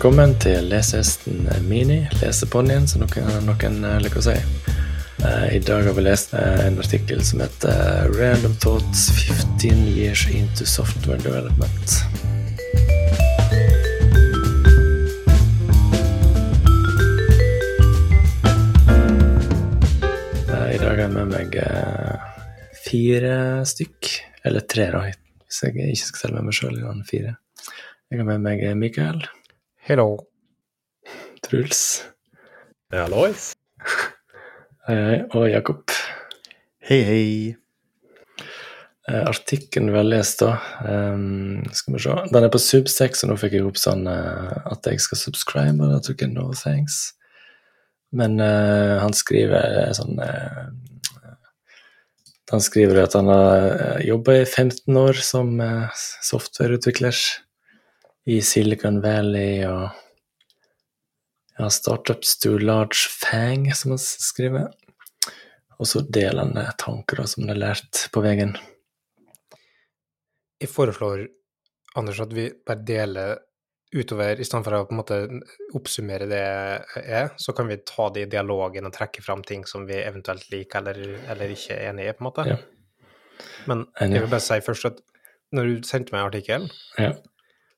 velkommen til Lesehesten Mini, leseponnien, som noen, noen eh, liker å si. Eh, I dag har vi lest eh, en artikkel som heter 'Random Thoughts 15 Years into Software Development'. I dag har jeg med meg fire stykk, eller tre, da, hvis jeg ikke skal telle med meg sjøl. Jeg har med meg Mikael, Hello. Truls Hallois. hei, hei, og Jakob. Hei, hei. Eh, Artikkelen vi har lest, da um, Skal vi se. Den er på Substex, og nå fikk jeg opp sånn uh, at jeg skal subscribe, og da tok jeg no thanks. Men uh, han skriver sånn uh, Han skriver at han har jobba i 15 år som softwareutvikler i Silicon Valley og ja, startups to large fang, som han skriver. Og så deler han eh, tanker da, som han har lært på veien. Jeg foreslår, Anders, at vi bare deler utover, i stedet for å på en måte oppsummere det er, så kan vi ta det i dialogen og trekke fram ting som vi eventuelt liker eller, eller ikke er enig i, på en måte. Ja. Men jeg vil bare si først at når du sendte meg artikkelen, Ja.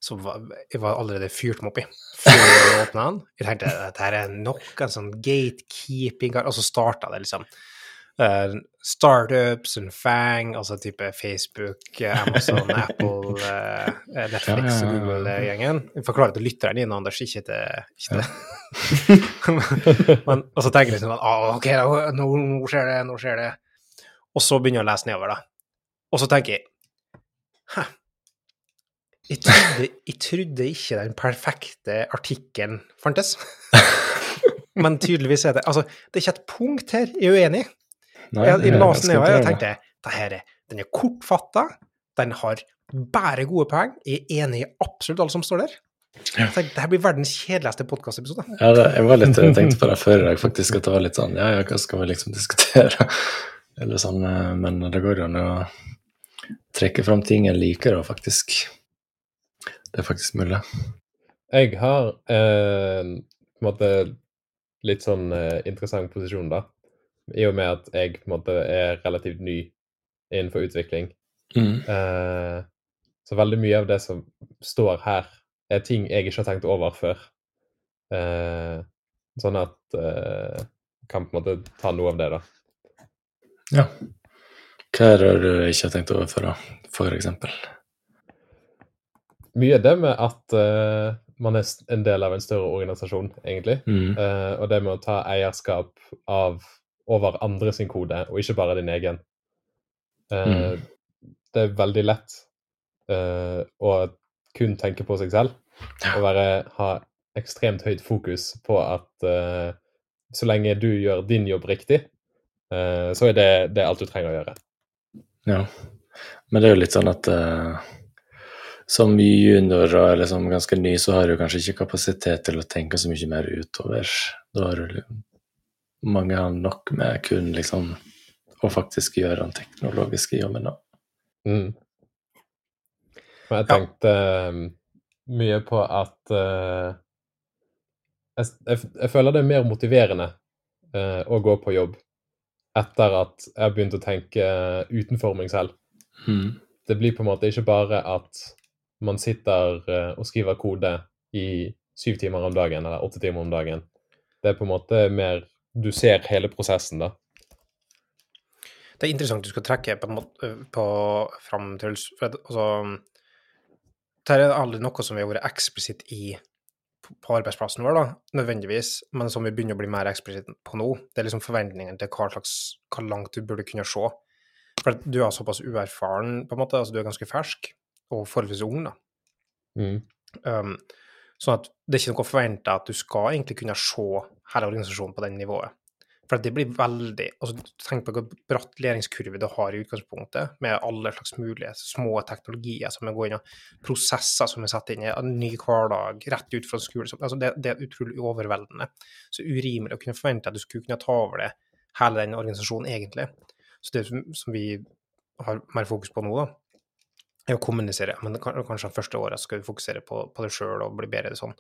Så var jeg var allerede fyrt meg opp i før jeg åpna den. Jeg tenkte at dette er nok en sånn gatekeeping, og så starta det liksom. Uh, startups and Fang, altså type Facebook, eh, Amazon, Apple, uh, Netflix og. Google-gjengen. Jeg forklarer til lytteren din, Anders, ikke til, ikke til. Men, og så tenker jeg liksom at ah, ok, nå, nå skjer det, nå skjer det. Og så begynner jeg å lese nedover, da. Og så tenker jeg Hæ? Jeg trodde, jeg trodde ikke den perfekte artikkelen fantes. Men tydeligvis er det Altså, det er ikke et punkt her jeg er uenig. i. Jeg, jeg la skal nedover og tenkte det her er, den er kortfatta, den har bare gode poeng. Jeg er enig i absolutt alle som står der. Ja. Tenkte, det her blir verdens kjedeligste podkastepisode. Ja, det, jeg var litt, jeg tenkte på det før i dag, faktisk, at det var litt sånn Ja, ja, hva skal vi liksom diskutere? Eller sånn, eh, men det går jo an å trekke fram ting jeg liker, da, faktisk. Det er faktisk mulig. Jeg har eh, på en måte litt sånn eh, interessant posisjon, da. I og med at jeg på en måte er relativt ny innenfor utvikling. Mm. Eh, så veldig mye av det som står her, er ting jeg ikke har tenkt over før. Eh, sånn at eh, kan på en måte ta noe av det, da. Ja. Hva er det du ikke har tenkt over før, da? For eksempel? Mye det med at uh, man er en del av en større organisasjon, egentlig. Mm. Uh, og det med å ta eierskap av over andre sin kode, og ikke bare din egen. Eh, Det er veldig lett å kun tenke på seg selv og være, ha ekstremt høyt fokus på at så lenge du gjør din jobb riktig, så er det, det er alt du trenger å gjøre. Ja. Men det er jo litt sånn at eh, som junior og liksom ganske ny, så har du kanskje ikke kapasitet til å tenke så mye mer utover. Da har du mange har nok med kun liksom å faktisk gjøre den teknologiske jobben. Mm. Jeg tenkte ja. mye på at uh, jeg, jeg, jeg føler det er mer motiverende uh, å gå på jobb etter at jeg har begynt å tenke utenfor meg selv. Mm. Det blir på en måte ikke bare at man sitter eh, og skriver kode i syv timer om dagen eller åtte timer om dagen. Det er på en måte mer Du ser hele prosessen, da. Det er interessant du skal trekke på, måte, på fram Truls. for at, altså, Dette er aldri noe som vi har vært eksplisitt i på- arbeidsplassen vår, da, nødvendigvis, men som vi begynner å bli mer eksplisitt på nå. Det er liksom forventningen til hva slags, hvor langt du burde kunne se. For at du er såpass uerfaren, på en måte, altså du er ganske fersk og forholdsvis ung, da. Mm. Um, sånn at det er ikke noe forventa at du skal egentlig kunne se hele organisasjonen på den nivået. For det blir veldig altså Tenk på hvor bratt læringskurve du har i utgangspunktet, med alle slags mulige små teknologier som er går inn, og prosesser som er satt inn i en ny hverdag, rett ut fra skolen. Så, altså det, det er utrolig overveldende. Så urimelig å kunne forvente at du skulle kunne ta over det hele den organisasjonen, egentlig. Så det som, som vi har mer fokus på nå, da, er å kommunisere. Men kan- kanskje det første året skal du fokusere på, på det sjøl og bli bedre sånn.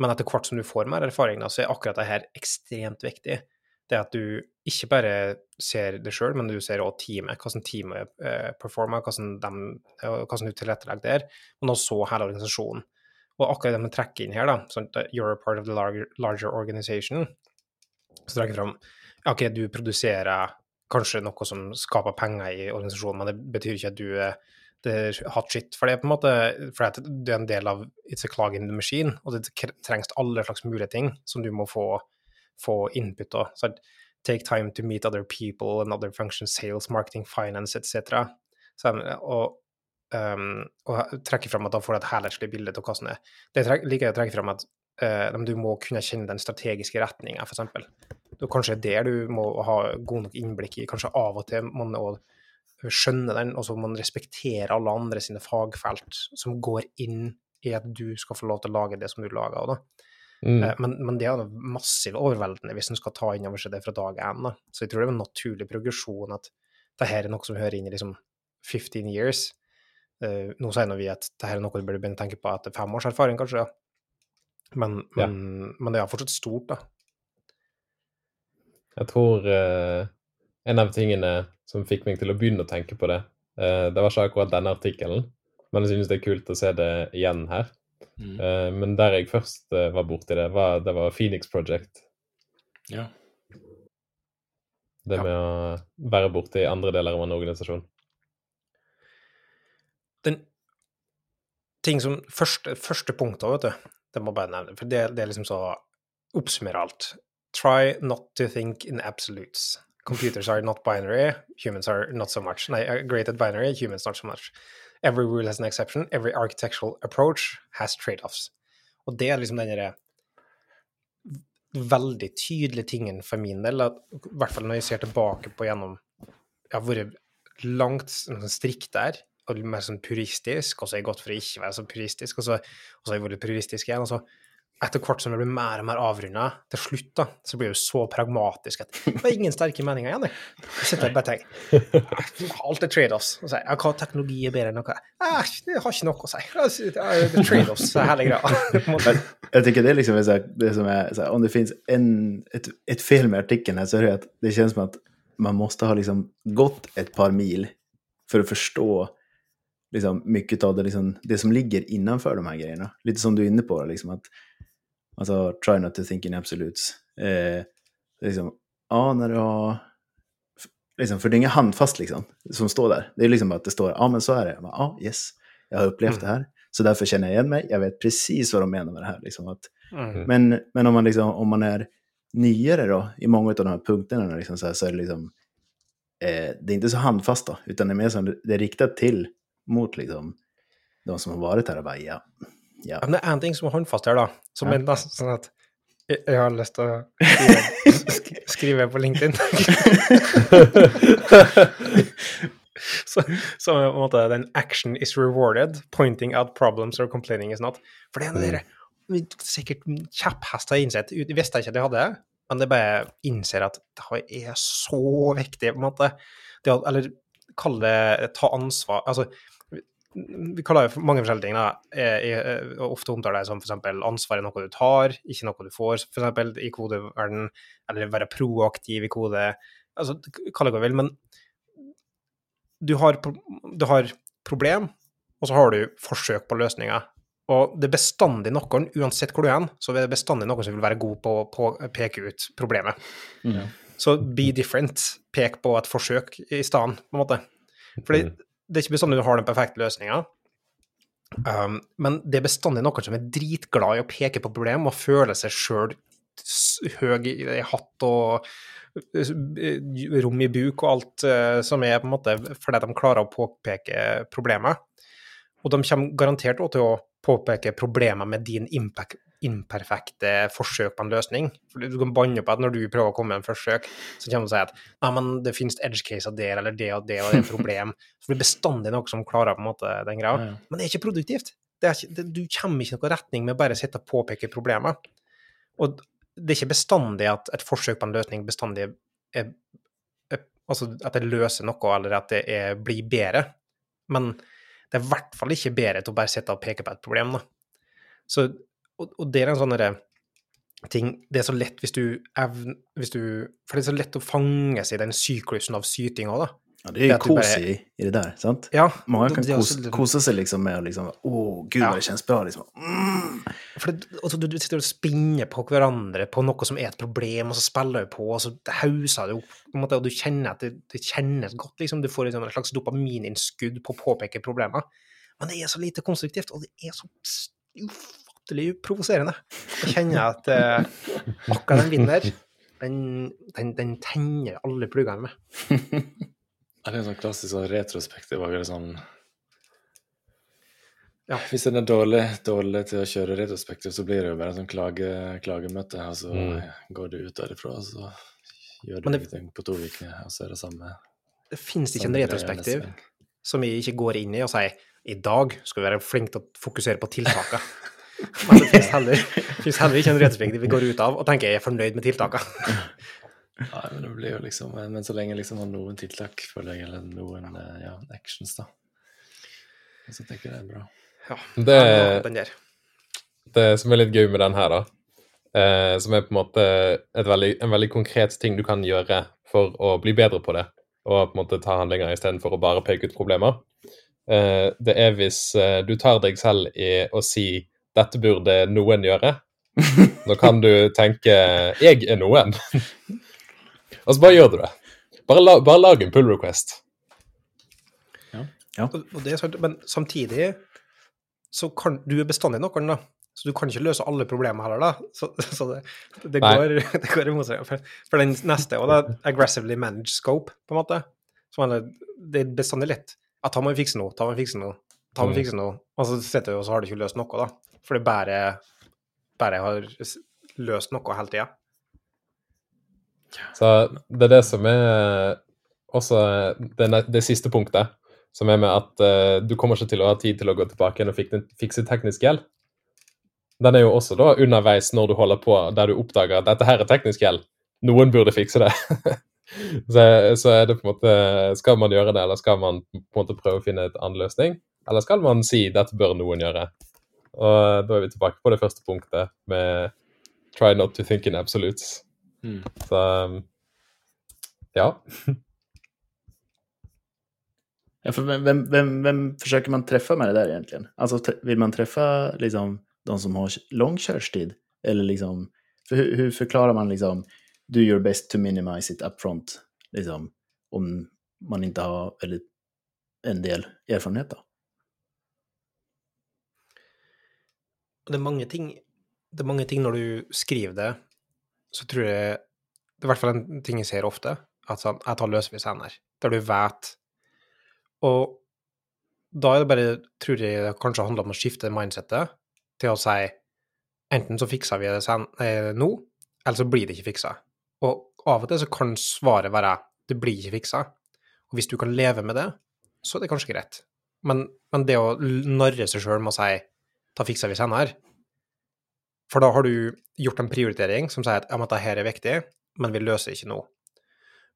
Men etter hvert som du får mer erfaring, da, så er akkurat det her ekstremt viktig. Det at du ikke bare ser det sjøl, men du ser òg teamet, hvordan teamet eh, performer, hvordan, de, eh, hvordan du tilrettelegger der, men også hele organisasjonen. Og akkurat det med trekker inn her, da, sånn at you're a part of the larger, larger organization, så trekker jeg fram OK, du produserer kanskje noe som skaper penger i organisasjonen, men det betyr ikke at du det er hot shit. For det er på en måte for det er en del av It's a clog in the machine, og det trengs alle slags mulige ting som du må få, få input av. Så take time to meet other people and other functions, sales, marketing, finance etc. Og, um, og trekke fram at da får du et helhetlig bilde av hvordan det er. Det liker jeg å trekke fram at uh, du må kunne kjenne den strategiske retninga, f.eks. Det er kanskje der du må ha god nok innblikk i. Kanskje av og til må man skjønne den, og så må man respektere alle andre sine fagfelt som går inn i at du skal få lov til å lage det som du lager. Da. Mm. Eh, men, men, det er massivt overveldende hvis en skal ta inn over seg det fra dag én. Så jeg tror det er en naturlig progresjon at dette er noe som hører inn i liksom 15 years. Uh, nå sier vi at dette er noe du burde begynne å tenke på etter fem års erfaring, kanskje. Men, ja. men, men det er fortsatt stort, da. Jeg tror uh, en av tingene som fikk meg til å begynne å tenke på det, uh, det var ikke akkurat denne artikkelen, men jeg synes det er kult å se det igjen her. Mm. Uh, men der jeg først var borti det, var, det var Phoenix Project. Ja. Det med ja. å være borti andre deler av en organisasjon. Den ting som Første, første punktet, vet du, det må jeg bare nevne, for det, det er liksom så Oppsummer alt. Try not to think in absolutes. Computers are not binary, humans are not so much. Nei, great at binary, humans not so much. Every rule has an exception, every architectural approach has trade-offs. Og det er liksom den derre veldig tydelige tingen for min del, at, i hvert fall når jeg ser tilbake på gjennom Jeg har vært langt sånn strikt der, og mer sånn puristisk, og så har jeg gått for å ikke være så puristisk, og så har jeg vært puristisk igjen. og så etter hvert som det blir mer og mer avrunda, til slutt da, så blir jo så pragmatisk at det er ingen sterke meninger igjen. Jeg sitter bare tenker Alt er trade-offs. Og sier hva teknologi er bedre enn noe? Eh, det har ikke noe å si. Det er trade-offs hele greia. jeg tenker det er liksom det som er, Om det finnes et, et feil med artikkelen, så er det at det kjennes som at man måtte ha liksom gått et par mil for å forstå liksom, mye av det, liksom, det som ligger innenfor de her greiene. Litt som du er inne på. liksom at Altså try not to think in absolutes. Eh, liksom, ja, när du har... Liksom, för det är inget handfast liksom, som står där. Det är liksom bara att det står, ja men så är det. Ja, ah, yes, jag har upplevt mm. det här. Så därför känner jag igen mig. Jag vet precis vad de menar med det här. Liksom, att, mm. men, men om man, liksom, om man är nyare då, i många av de här punkterna, liksom, så, här, så är det liksom, eh, det är inte så handfast då, utan det är mer som det är riktat till mot liksom, de som har varit här och bara, ja, ja. Men det er én ting som er håndfast her, da. Som er nesten sånn at jeg, har lyst til å skrive, skrive på LinkedIn. så, så på en måte den action is rewarded, pointing out problems or complaining is not. For det er en mm. sikkert kjepphester har innsett. Jeg visste ikke at jeg hadde det, men det bare innser at det er så viktig, på en måte. Det, eller kall det ta ansvar. Altså, vi kaller det mange forskjellige ting. da, jeg, jeg, Ofte omtaler det som f.eks. ansvar er noe du tar, ikke noe du får, f.eks. i kodeverden, eller være proaktiv i kode. altså, Kall det hva du vil, men du har, du har problem, og så har du forsøk på løsninger. Og det er bestandig noen, uansett hvor du er, så er det bestandig noen som vil være god på å peke ut problemet. Mm. Så be different. Pek på et forsøk i stedet, på en måte. Fordi mm det er ikke bestandig du har den perfekte løsninga. Um, men det er bestandig noen som er dritglad i å peke på problem og føle seg sjøl høy i hatt og eh, rom i buk og alt uh, som er på en måte fordi de klarer å påpeke problemet. Og de kommer garantert også til å påpeke problemer med din impact, imperfekte forsøk på en løsning. For Du kan banne på at når du prøver å komme med en forsøk, så kommer du og sier at nei, men det finnes edge caser der, eller det og det, og det er et problem. Så det er bestandig noe som klarer på en måte den greia. Ja, ja. Men det er ikke produktivt. Er ikke, det, du kommer ikke noen retning med bare å sitte og påpeke problemer. Og det er ikke bestandig at et forsøk på en løsning bestandig er, er Altså at det løser noe, eller at det er, blir bedre. Men det er i hvert fall ikke bedre til å bare sitte og peke på et problem. da. Så og, og det er en sånn ting Det er så lett hvis du evner For det er så lett å fange seg i den syklusen av syting òg, da. Ja, det er jo kos i, i det der, sant? Ja, Mange kan det kose, også litt- kose seg liksom med å liksom Å, gud, Ja. det kjennes bra, liksom. Mm. For det, altså, du, du sitter og spinner på hverandre på noe som er et problem, og så spiller du på, og så hauser du opp, på en måte, og du kjenner at det, det kjennes godt, liksom. Du får liksom et slags dopamininnskudd på å påpeke problemer. Men det er så lite konstruktivt, og det er så ufattelig provoserende. Jeg kjenner at eh, akkurat den vinden der, den, den, den tenner alle pluggene med. Det er en sånn klassisk sånn retrospektiv. Sånn, Ja. Hvis en er dårlig, dårlig til å kjøre retrospektiv, så blir det jo bare sånn klage, klagemøte. Og så Mm. går du ut derifra, og så gjør du ingenting på to uker, og så er det samme. Det finnes ikke en retrospektiv som vi ikke går inn i og sier i dag skal vi være flinke til å fokusere på tiltakene. Men det finnes heller, heller ikke en retrospektiv vi går ut av og tenker jeg er fornøyd med tiltakene. Nei, men det blir jo liksom Men så lenge liksom har noen tiltak, føler jeg, eller noen eh, ja, actions, da. Så tenker jeg det er bra. Ja, Det- den der. Det som er litt gøy med den her, da, eh, som er på en måte et veldig, en veldig konkret ting du kan gjøre for å bli bedre på det, og på en måte ta handlinger istedenfor å bare peke ut problemer, eh, det er hvis eh, du tar deg selv i å si 'dette burde noen gjøre'. Nå kan du tenke 'jeg er noen', og så bare gjør du det. Bare, la, bare lag en pull request. Ja. og det er sant, men samtidig så kan du er bestandig noen, da. Så du kan ikke løse alle problemer heller, da. Så, så det, det, går, det går imot seg. For, for den neste og da, aggressively managed scope, på en måte. Så man, er- det er bestandig litt. Ja, ta meg og fikse noe, ta meg og fikse noe, ta meg Mm. fikse noe. Og så sitter du, og så har du ikke løst noe, da. For det bare, bare har løst noe hele tida. Så det er det som er også det, det siste punktet, som er med at uh, du kommer ikke til å ha tid til å gå tilbake igjen og fikse teknisk gjeld. Den er jo også da underveis når du holder på, der du oppdager at dette her er teknisk gjeld. Noen burde fikse det. så, så er det på en måte Skal man gjøre det, eller skal man på en måte prøve å finne et annen løsning? Eller skal man si dette bør noen gjøre? Og da er vi tilbake på det første punktet med try not to think in absolutes. Mm. Så ja. Ja, for hvem, hvem, hvem, forsøker man treffe med det der, egentlig? Altså, vil man treffe liksom, de som har lang körstid? Eller liksom, for hur, forklarer man liksom, do your best to minimize it upfront? Liksom, om man ikke har eller, en del erfarenhet da? det er mange ting Det er mange ting når du skriver det, så tror jeg Det er i hvert fall en ting jeg ser ofte, at sånn Jeg tar løsvis hender, der du vet Og da er det bare, tror jeg det kanskje handler om å skifte mindsettet til å si enten så fikser vi det sen, eh, nå, eller så blir det ikke fiksa. Og av og til så kan svaret være det blir ikke fiksa. Og hvis du kan leve med det, så er det kanskje greit. Men, men det å narre seg sjøl med å si da fikser vi senere. For da har du gjort en prioritering som sier at ja, men dette her er viktig, men vi løser ikke nå.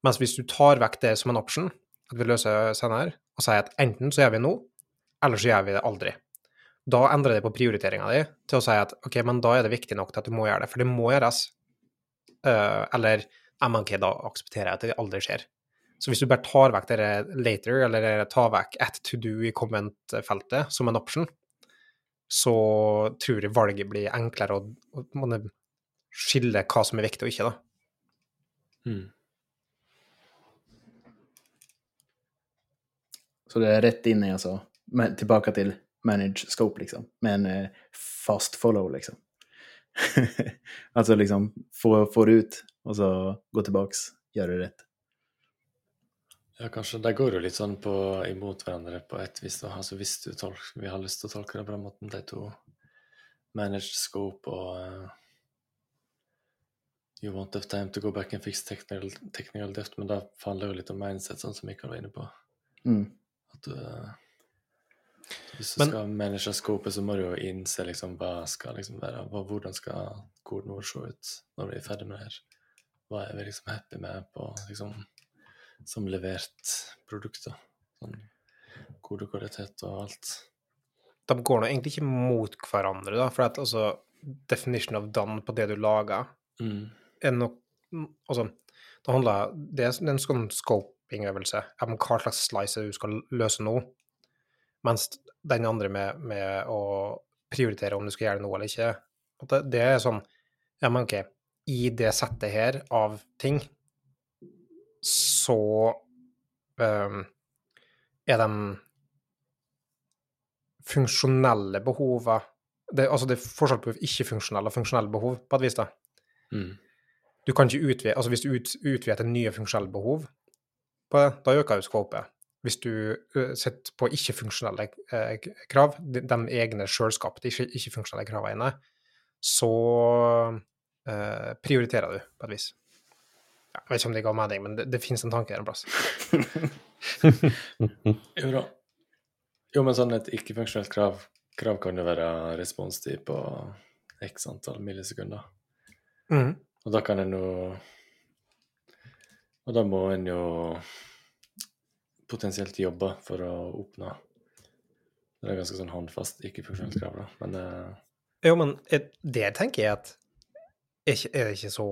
Mens hvis du tar vekk det som en option, at vi løser senere, og sier at enten så gjør vi nå, eller så gjør vi det aldri. Da endrer det på prioriteringa di til å si at ok, men da er det viktig nok til at du må gjøre det, for det må gjøres. Uh, eller ja, men ok, da aksepterer jeg at det aldri skjer. Så hvis du bare tar vekk det later, eller tar vekk at to do i comment-feltet som en option, så tror jeg valget blir enklere å, å skille hva som er viktig og ikke, da. Mm. Så det er rett inn i altså, men tilbake til manage scope liksom, med en eh, fast follow liksom. altså liksom få, få det ut og så gå tilbake, gjøre det rätt. Ja, kanskje. De går jo litt sånn på, imot hverandre på et vis. da. Altså hvis du tolk, Vi har lyst til å tolke det på den måten, de to. Managed scope og uh, You want have time to go back and fix technical, technical debt, men det handler jo litt om mindset, sånn som Mikael var inne på. Mm. At du, uh, hvis du Men- skal manage scopet, så må du jo innse liksom hva skal liksom være, hva, hvordan skal koden vår se ut når vi er ferdig med det her. Hva er vi liksom happy med på liksom som levert produkter. Sånn kodekvalitet og alt. De går nå egentlig ikke mot hverandre, da, for at altså definition of done på det du lager, Mm. er nok Altså, det handler Det er en sånn scoping-øvelse. Hva slags slice du skal løse nå? Mens den andre med, med å prioritere om du skal gjøre noe eller ikke, det, det er sånn Ja, men OK, i det settet her av ting, så um, er de funksjonelle behova det, Altså, det er forskjell på ikke-funksjonelle og funksjonelle behov, på et vis, da. Mm. Du kan ikke utvide, altså Hvis du ut, utvider til nye funksjonelle behov, på det, da øker jo skåpet. Hvis du sitter på ikke-funksjonelle eh, krav, de, de egne sjølskapte ikke- ikke-funksjonelle kravene, så eh, prioriterer du, på et vis. Jeg vet ikke om det ga mening, men det, det finnes en tanke der en plass. Jo da. Jo, men sånn et ikke-funksjonelt krav, krav kan jo være responstid på x antall millisekunder. Mm. Og da kan en jo Og da må en jo potensielt jobbe for å oppnå Det er ganske sånn håndfast ikke-funksjonelt krav, da. Men eh, Jo, men det tenker jeg at er det ikke så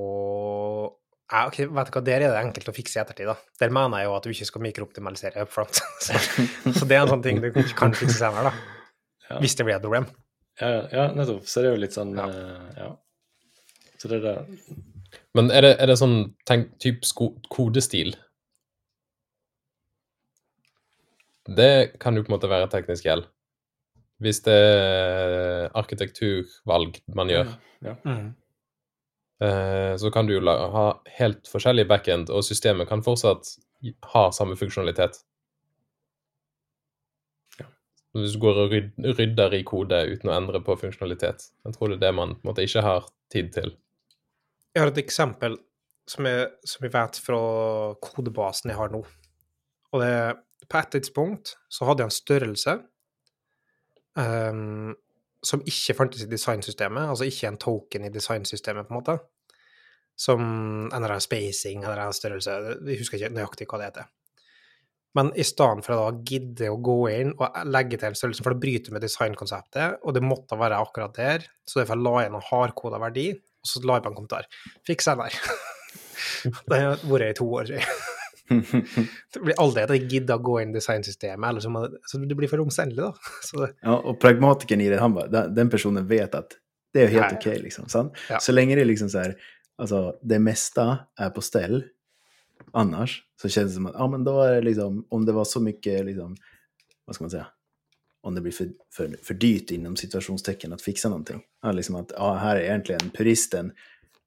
ja, ok, vet du hva, Der er det enkelt å fikse i ettertid. da. Der mener jeg jo at du ikke skal mikrooptimalisere up front. så, så det er en sånn ting du kan fikse senere, da. Ja. Hvis det blir et problem. ja, ja, nettopp. Så det er jo litt sånn Ja. eh, Ja. Så det er det. Men er det, er det sånn tenk, typ sko kodestil? Det kan jo på en måte være teknisk gjeld. Hvis det er arkitekturvalg man gjør, Ja. eh, så kan du jo ha helt forskjellig backend, og systemet kan fortsatt ha samme funksjonalitet. Hvis du går og rydder i kode uten å endre på funksjonalitet. Jeg tror det er det man på en måte ikke har tid til. Jeg har et eksempel som jeg, som jeg vet fra kodebasen jeg har nå. Og det på et tidspunkt så hadde jeg en størrelse ehm, som ikke fantes i designsystemet, altså ikke en token i designsystemet, på en måte. Som en eller annen spacing eller annen størrelse, jeg husker ikke nøyaktig hva det heter. Men i stedet for å da gidde å gå inn og legge til en størrelse, for det bryter med designkonseptet, og det måtte være akkurat der, så derfor la jeg inn en hardkoda verdi, og så la jeg på en kommentar. Fiks den der. det har vært i to år, tror jeg. Det blir aldri at jeg gidder å gå inn i designsystemet, eller så, må, så det blir for omstendelig, da. Så det, Ja, og pragmatikeren i det, han bare, den, personen vet at det er jo helt ja. ok, liksom. Sant? Ja. Så lenge det liksom så här, Altså, det meste er på stell annars så kjennes det som at ja men da er det liksom, om det var så mye liksom, Hva skal man si? om det blir för, för, för dyrt inom situationstecken att fixa någonting. Ja, liksom att, ja här är egentligen puristen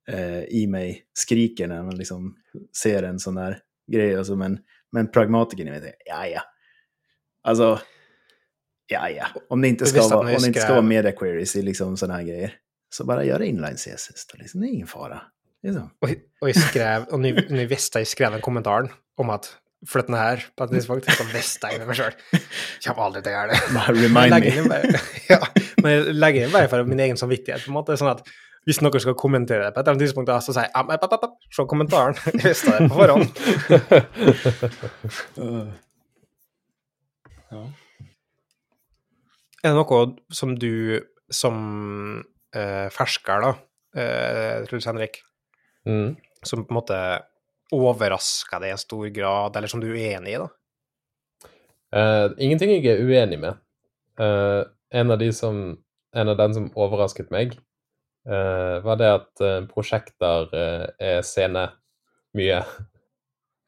eh, i meg skriker når man liksom ser en sånn där grej, alltså, men, men pragmatikern, i vet inte, ja ja. Alltså, ja ja. Om det inte skal ska vara, om det inte ska vara media queries i liksom sådana här grejer, så bara gör inline CSS då, liksom. Det är ingen fara. Liksom. og, og jeg skrev, og nå nå visste jeg skrev den kommentaren om at flytt den her på et tidspunkt, så visste jeg med meg sjøl. Kommer aldri til å gjøre det. Remind me. ja, men jeg legger inn bare for min egen samvittighet. på en måte, sånn at Hvis noen skal kommentere det på et eller annet tidspunkt, da, så sier jeg app, app, app, se kommentaren. Jeg visste det på forhånd. Ja. Er det noe som du som eh, fersker, da, eh, Truls Henrik, Mm. som på en måte overrasker deg i en stor grad, eller som du er uenig i, da? Eh, ingenting jeg er uenig med. Eh, en av de som En av den som overrasket meg, var det at eh, prosjekter eh, er sene mye.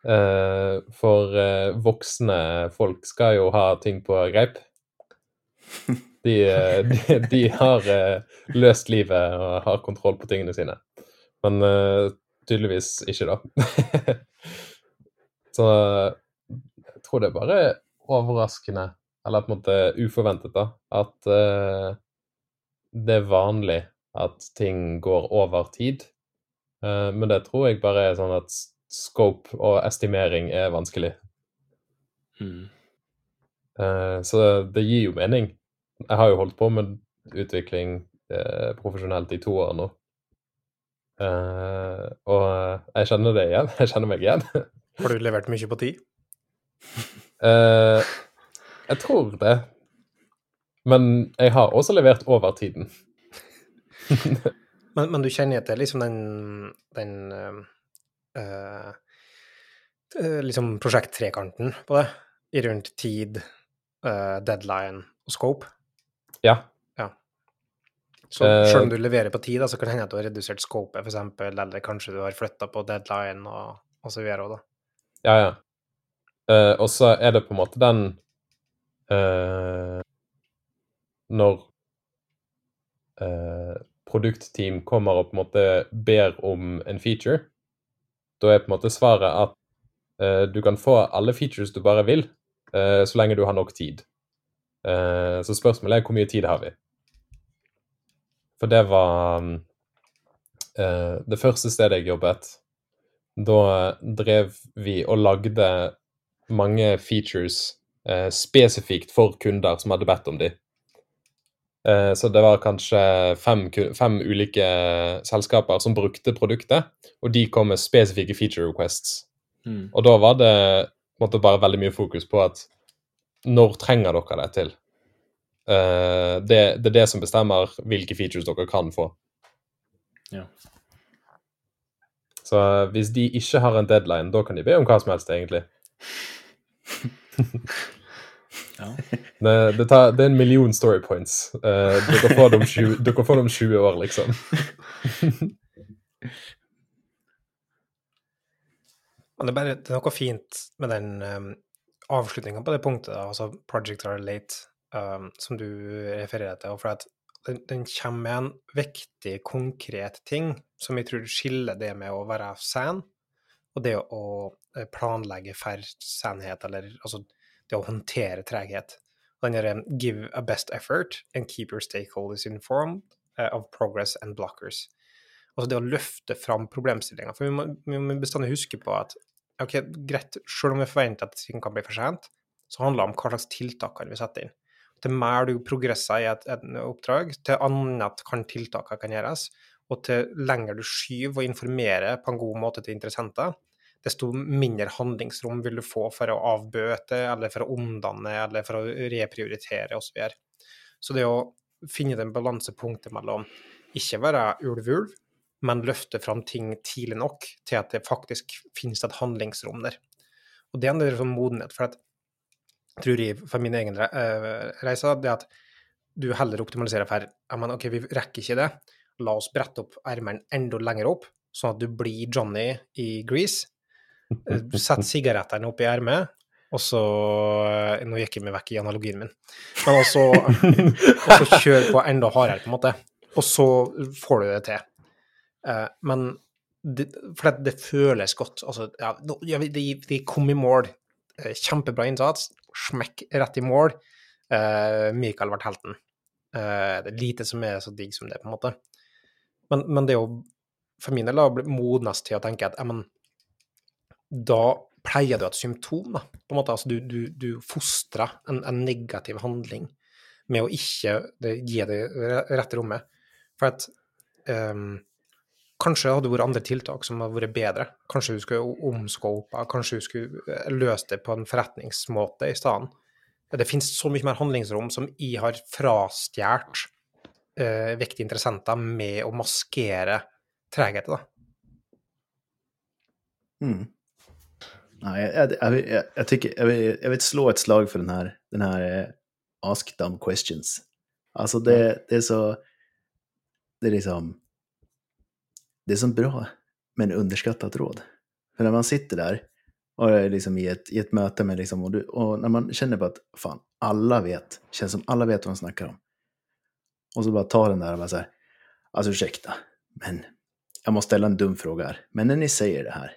Eh, for eh, voksne folk skal jo ha ting på greip. De, eh, de, de har eh, løst livet og har kontroll på tingene sine. Men eh, tydeligvis ikke, da. Så jeg tror det er bare overraskende, eller på en måte uforventet, da, at eh, det er vanlig at ting går over tid. Eh, men det tror jeg bare er sånn at scope og estimering er vanskelig. Mm. Eh, så det gir jo mening. Jeg har jo holdt på med utvikling eh, profesjonelt i to år nå. Eh, og jeg kjenner det igjen. Jeg kjenner meg igjen. Har du levert mye på tid? Eh, jeg tror det. Men jeg har også levert over tiden. Men, men du kjenner til liksom den, den uh, uh, liksom prosjekttrekanten på det? I rundt tid, uh, deadline og scope? Ja. ja. Så selv om du leverer på tid, da, så kan det hende at du har redusert scopet, f.eks., eller kanskje du har flytta på deadline og, og så videre. Da. Ja, ja. og så er det på en måte den Når produktteam kommer og på en måte ber om en feature, da er på en måte svaret at uh, du kan få alle features du bare vil, uh, så lenge du har nok tid. Uh, så spørsmålet er hvor mye tid har vi? For det var um, det første stedet jeg jobbet. Da drev vi og lagde mange features spesifikt for kunder som hadde bedt om dem. Eh, så det var kanskje fem, fem, ulike selskaper som brukte produktet, og de kom med spesifikke feature requests. Mm. Og da var det måtte bare veldig mye fokus på at når trenger dere det til? Uh, det, det, er det som bestemmer hvilke features dere kan få. Ja. Så hvis de ikke har en deadline, da kan de be om hva som helst, egentlig. Ja. Det, det, tar, det, er en million story points. Uh, dere, får dem 20, dere får dem 20 år, liksom. det, er bare, det er noe fint med den um, avslutninga på det punktet, da, altså Project are late, um, som du refererer til. for at den, den, kommer med en viktig, konkret ting som jeg tror skiller det med å være sen, og det å eh, planlegge for senhet, eller altså det å håndtere treghet. Den derre 'give a best effort and keep your stakeholders informed uh, of progress and blockers'. Altså det å løfte fram problemstillinga. For vi må, vi må bestandig huske på at ok, greit, selv om vi forventer at ting kan bli for sent, så handler det om hva slags tiltak kan vi sette inn. Til mer du progresser i et, et oppdrag, til annet kan tiltakene kan gjøres, og til lenger du skyver og informerer på en god måte til interessenter, desto mindre handlingsrom vil du få for å avbøte, eller for å omdanne, eller for å reprioritere osv. Så, videre. så det å finne den balansepunktet mellom ikke være ulv-ulv, men løfte fram ting tidlig nok til at det faktisk finnes et handlingsrom der. Og det er en del sånn modenhet. For at, tror jeg, for min egen uh, reise, det at du heller optimaliserer for jeg mener, OK, vi rekker ikke det. La oss brette opp ermene enda lenger opp, sånn at du blir Johnny i Grease, Eh, sett sigarettene opp i ermet, og så eh, Nå gikk jeg meg vekk i analogien min. Men også, også kjør på enda hardere, på en måte. Og så får du det til. Eh, men det, For det, det føles godt. Altså, ja, de, de kom i mål. Kjempebra innsats. Smekk rett i mål. Mikael ble helten. Det er lite som er så digg som det, på en måte. Men, men det er jo for min del å modnes til å tenke at men da pleier du et symptom. Da. På en måte, altså, du, du, du fostrer en, en, negativ handling med å ikke det, gi det rette rommet. For at um, Kanskje hadde det vært andre tiltak som hadde vært bedre. Kanskje du skulle omskope, kanskje du skulle eh, løst det på en forretningsmåte i stedet. Det finnes så mye mer handlingsrom som jeg har frastjålet uh, viktige interessenter med å maskere tregheter, da. Mm. Nej, jag, jag, jag, jag, tycker, jag, vill, jag vill slå ett slag för den här, den här eh, Ask Dumb Questions. Alltså det, det är så... Det är liksom... Det är så bra, men underskattat råd. För när man sitter där och är liksom i, ett, i ett möte med liksom, och, du, och när man känner på att fan, alla vet, känns som alla vet vad man snackar om. Och så bara ta den där och bara så här, alltså ursäkta, men jag måste ställa en dum fråga här. Men när ni säger det här,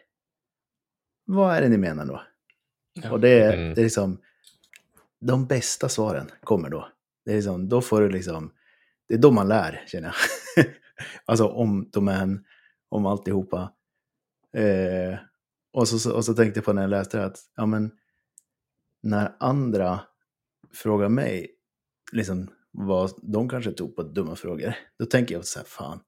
vad är det ni menar då? Ja. Och det är, mm. det är liksom, de bästa svaren kommer då. Det är liksom, då får du liksom, det är då man lär, känner jag. alltså om domän, om alltihopa. Eh, och, så, och så tänkte jag på när jag läste det att, ja men, när andra frågar mig, liksom, vad de kanske tog på dumma frågor, då tänker jag så här, fan,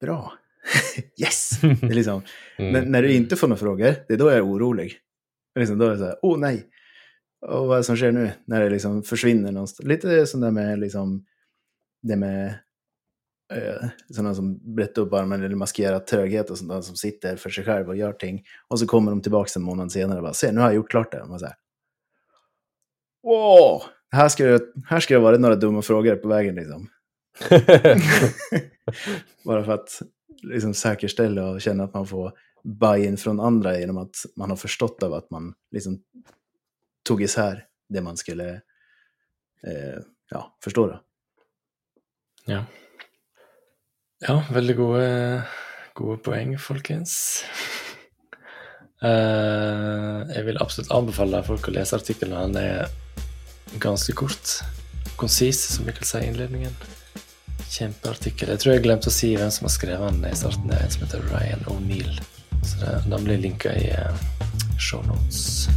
bra, yes! Det är liksom, mm. när, när, du inte får några frågor, det är då jag är orolig. Liksom, då är det så här, oh nej! Och vad som sker nu? När det liksom försvinner någonstans. Lite som det med liksom, det med eh, sådana som brett upp armen eller maskerat tröghet och sånt där, som sitter för sig själv och gör ting. Och så kommer de tillbaka en månad senare och bara, se nu har jag gjort klart det. Och man säger, wow, här ska, det, här ska det ha varit några dumma frågor på vägen liksom. Bara för att liksom säkerställa och känna att man får buy-in från andra genom att man har förstått av att man liksom tog isär det man skulle eh, ja, forstå. Da. Ja. ja, veldig gode, gode poeng, folkens. Uh, jeg vil absolutt anbefale folk å lese artikkelen. Den er ganske kort. Konsis, som vi kan si i innledningen. Kjempeartikkel. Jeg tror jeg glemte å si hvem som har skrevet den i starten. Det er en som heter Ryan O'Neill. Så den blir linka i uh, show notes.